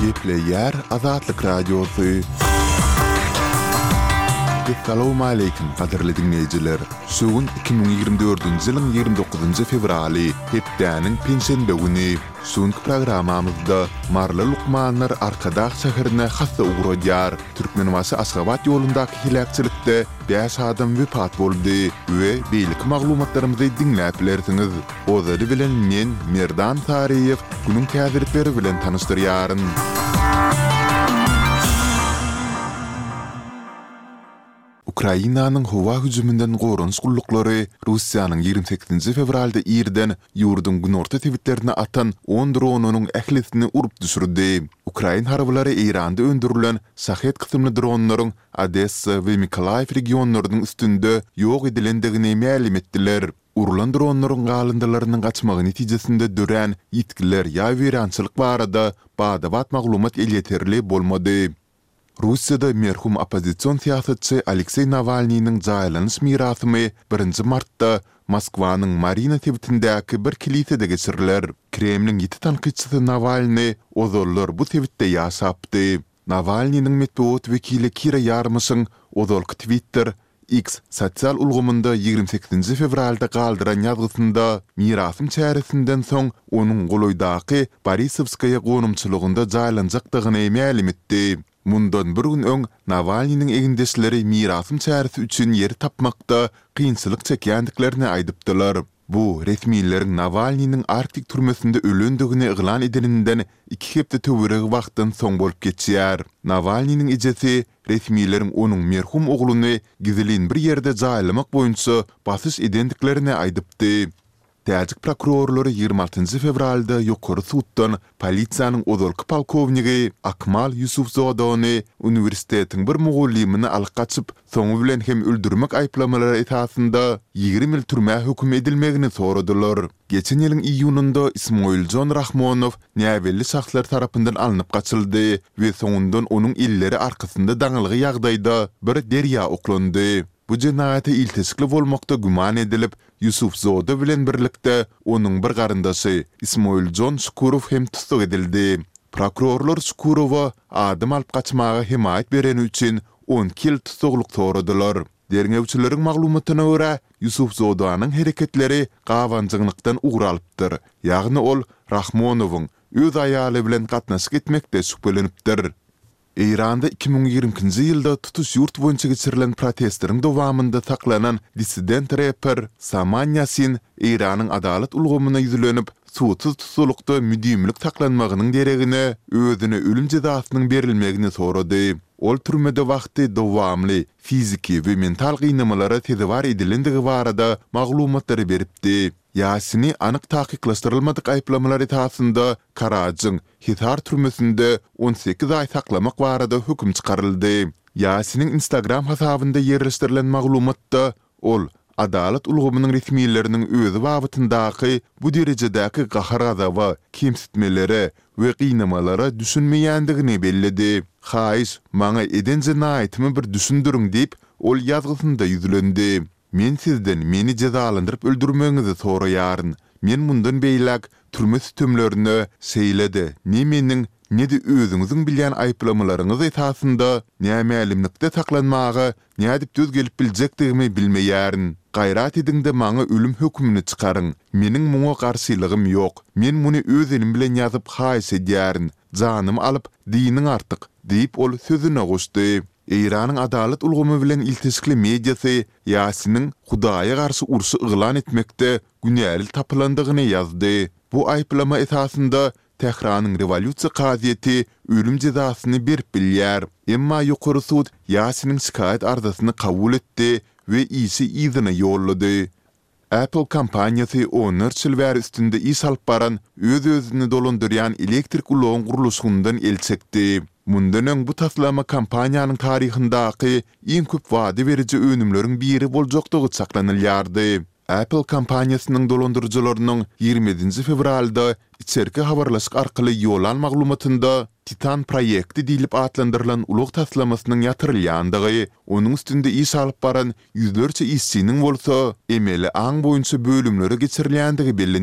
Gepleýär Azatlyk Radiosy. Assalamualaikum, gadyrly diňleýjiler! Şu gün 2024-nji ýylyň 29-njy fewraly, hepdäniň penşenbe güni. Şu günki programmamyzda maryly lukmanlar Arkadag şäherine hassa ugradýar. Türkmenbaşy-Aşgabat ýolundaky heläkçilikde Bäş adam wepat boldy we beýleki maglumatlarymyzy diňläp bilersiňiz. Ozaly bilen men, Merdan Saryýew, günüň täzelikleri bilen tanyşdyrýaryn. Ukrainanyň howa hüjüminden goranyş gulluklary Russiýanyň ýigrimi sekizinji fewralda irden ýurduň günorta sebitlerine atan on dronynyň ählisini urup düşürdi. Ukrain harbylary Eýranda öndürilen Şahed kysymly dronlaryň Odessa we Mykolaýew regionlarynyň üstünde ýok edilendigini mälim etdiler. Urlan dronlaryň galyndylarynyň gaçmagy netijesinde dörän ýitgiler ýa weýrançylyk barada bada-bat maglumat elýeterli bolmady. Russiýada merhum oppozision syýasatçy Alekseý Nawalnynyň jaýlanyş mirasymy birinji martda Moskwanyň Marina sebitindäki bir kilisede geçiriler. Kremliň ýiti tankytçysy Nawalny ozallar bu sebitde ýaşapdy. Nawalnynyň metbugat wekili Kira Ýarmyşyň ozalky Twitter, X, sosial ulgamynda ýigrimi sekizinji fewralda galdyran ýazgysynda, mirasym çäresinden soň onuň golaýdaky Borisowskaýa gonamçylygynda jaýlanjakdygyny mälim etdi. Mundan bir gün öň Nawalnynyň egindeşleri mirasym çäresi üçin ýer tapmakda kynçylyk çekýändiklerini aýdypdylar. Bu, resmiler Nawalnynyň Arktik türmesinde ölendigini yglan edeninden iki hepde töweregi wagtdan soň bolup geçýär. Nawalnynyň ejesi resmileriň onuň merhum ogluny gizlin bir ýerde jaýlamak boýunça basyş edendiklerini aýdypdy. Täjik prokurorlary ýigrimi altynjy fewralda ýokary suddan Polisiýanyň ozalky polkownigi Akmal Ýusufzoda ony uniwersitetiň bir mugallymyny alyp gaçyp, soňy bilen hem öldürmek aýyplamalary esasynda ýigrimi ýyl türmä höküm edilmegini soradylar. Geçen ýylyň iýunynda Ismoiljon Rahmonow näbelli şahslar tarapyndan alnyp gaçyldy we soňundan onuň elleri arkasynda daňylgy ýagdaýda bir derýa oklandy. Bu jenaýata ilteşikli bolmakda güman edilip, Ýusufzoda bilen birlikde onuň bir garyndaşy Ismoiljon Şukurow hem tussag edildi. Prokurorlar Şukurowa adam alyp gaçmaga hemaýat bereni üçin on iki ýyl tussaglyk soradylar. Derňewçileriň maglumatyna görä, Ýusufzodanyň hereketleri gabanjyňlykdan ugur alypdyr, ýagny ol Rahmonowyň öz aýaly bilen gatnaşyk etmekde şübhelenipdir. Eýranda iki müň ýigrimi ikinji ýylda tutuş ýurt boýunça geçirilen protestleriň dowamynda saklanan dissident repper Saman Ýasin Eýranyň adalat ulgamyna ýüzlenip, sudsyz tussaglikda müdimilik saklanmagynyň deregine, özüne ölüm jezasynyň berilmegini sorady. Ol türmede wagty dowamly fiziki we mental gynamalara sezewar edilendigi barada maglumatlary beripdi. Ýasini anyk takyklaşdyrylmadyk aýyplamalar esasynda Karajyň Hisar türmesinde on sekiz aý saklamak barada höküm çykaryldy. Ýasiniň Instagram hasabynda ýerleşdirilen maglumatda ol adalat ulgamynyň resmileriniň özi babatyndaky bu derejedäki gahar-gazaba, kemsitmelere we gynamalara düşünmeýändigini belledi. Haýyş, maňa eden jenaýatymy bir düşündiriň diýip, ol ýazgysynda ýüzlendi. Men sizden meni jezalandyryp öldürmegiňizi soraýaryn. Men mundan beýläk türme sütemlerine şeýle-de ne meniň, ne-de özüňiziň bilýän aýyplamalaryňyz esasynda nämälimlikde saklanmaga nädip döz gelip biljekdigimi bilmeýärin. Gaýrat ediň-de maňa ölüm hökümini çykaryň. Meniň muňa garşylygym ýok. Men muny öz elim bilen ýazyp haýyş edýärin. Janymy alyp, dynyň artyk, diýip ol sözüne goşdy. Eýranyň adalat ulgamy bilen ilteşikli mediasy Ýasiniň Hudaýa garşy urşy yglan etmekde günäli tapylandygyny ýazdy. Bu aýyplama esasynda Tähranyň rewolýusiýa kazyýeti ölüm jezasyny berip bilýär. Emma ýokary sud Ýasiniň şikaýat arzasyny kabul etdi we işi yzyna ýollady. Apple kompaniýasy onlarça ýyl bäri üstünde iş alyp baran öz-özüni dolandyrýan elektrik ulagyň gurluşygyndan el çekdi. Mundan öň bu taslama kompaniýanyň taryhyndaky iň köp wada beriji önümleriň biri boljakdygy çaklanylýardy. Apple kompaniýasynyň dolandyryjylarynyň ýigrimi ýedinji fewralda içerki habarlaşyk arkaly ýollan maglumatynda Titan proýekti diýlip atlandyrylan ulag taslamasynyň ýatyrylýandygy, onuň üstünde iş alyp baran ýüzlerçe işçiniň bolsa emeli aň boýunça bölümlere geçirilýändigi bellenildi.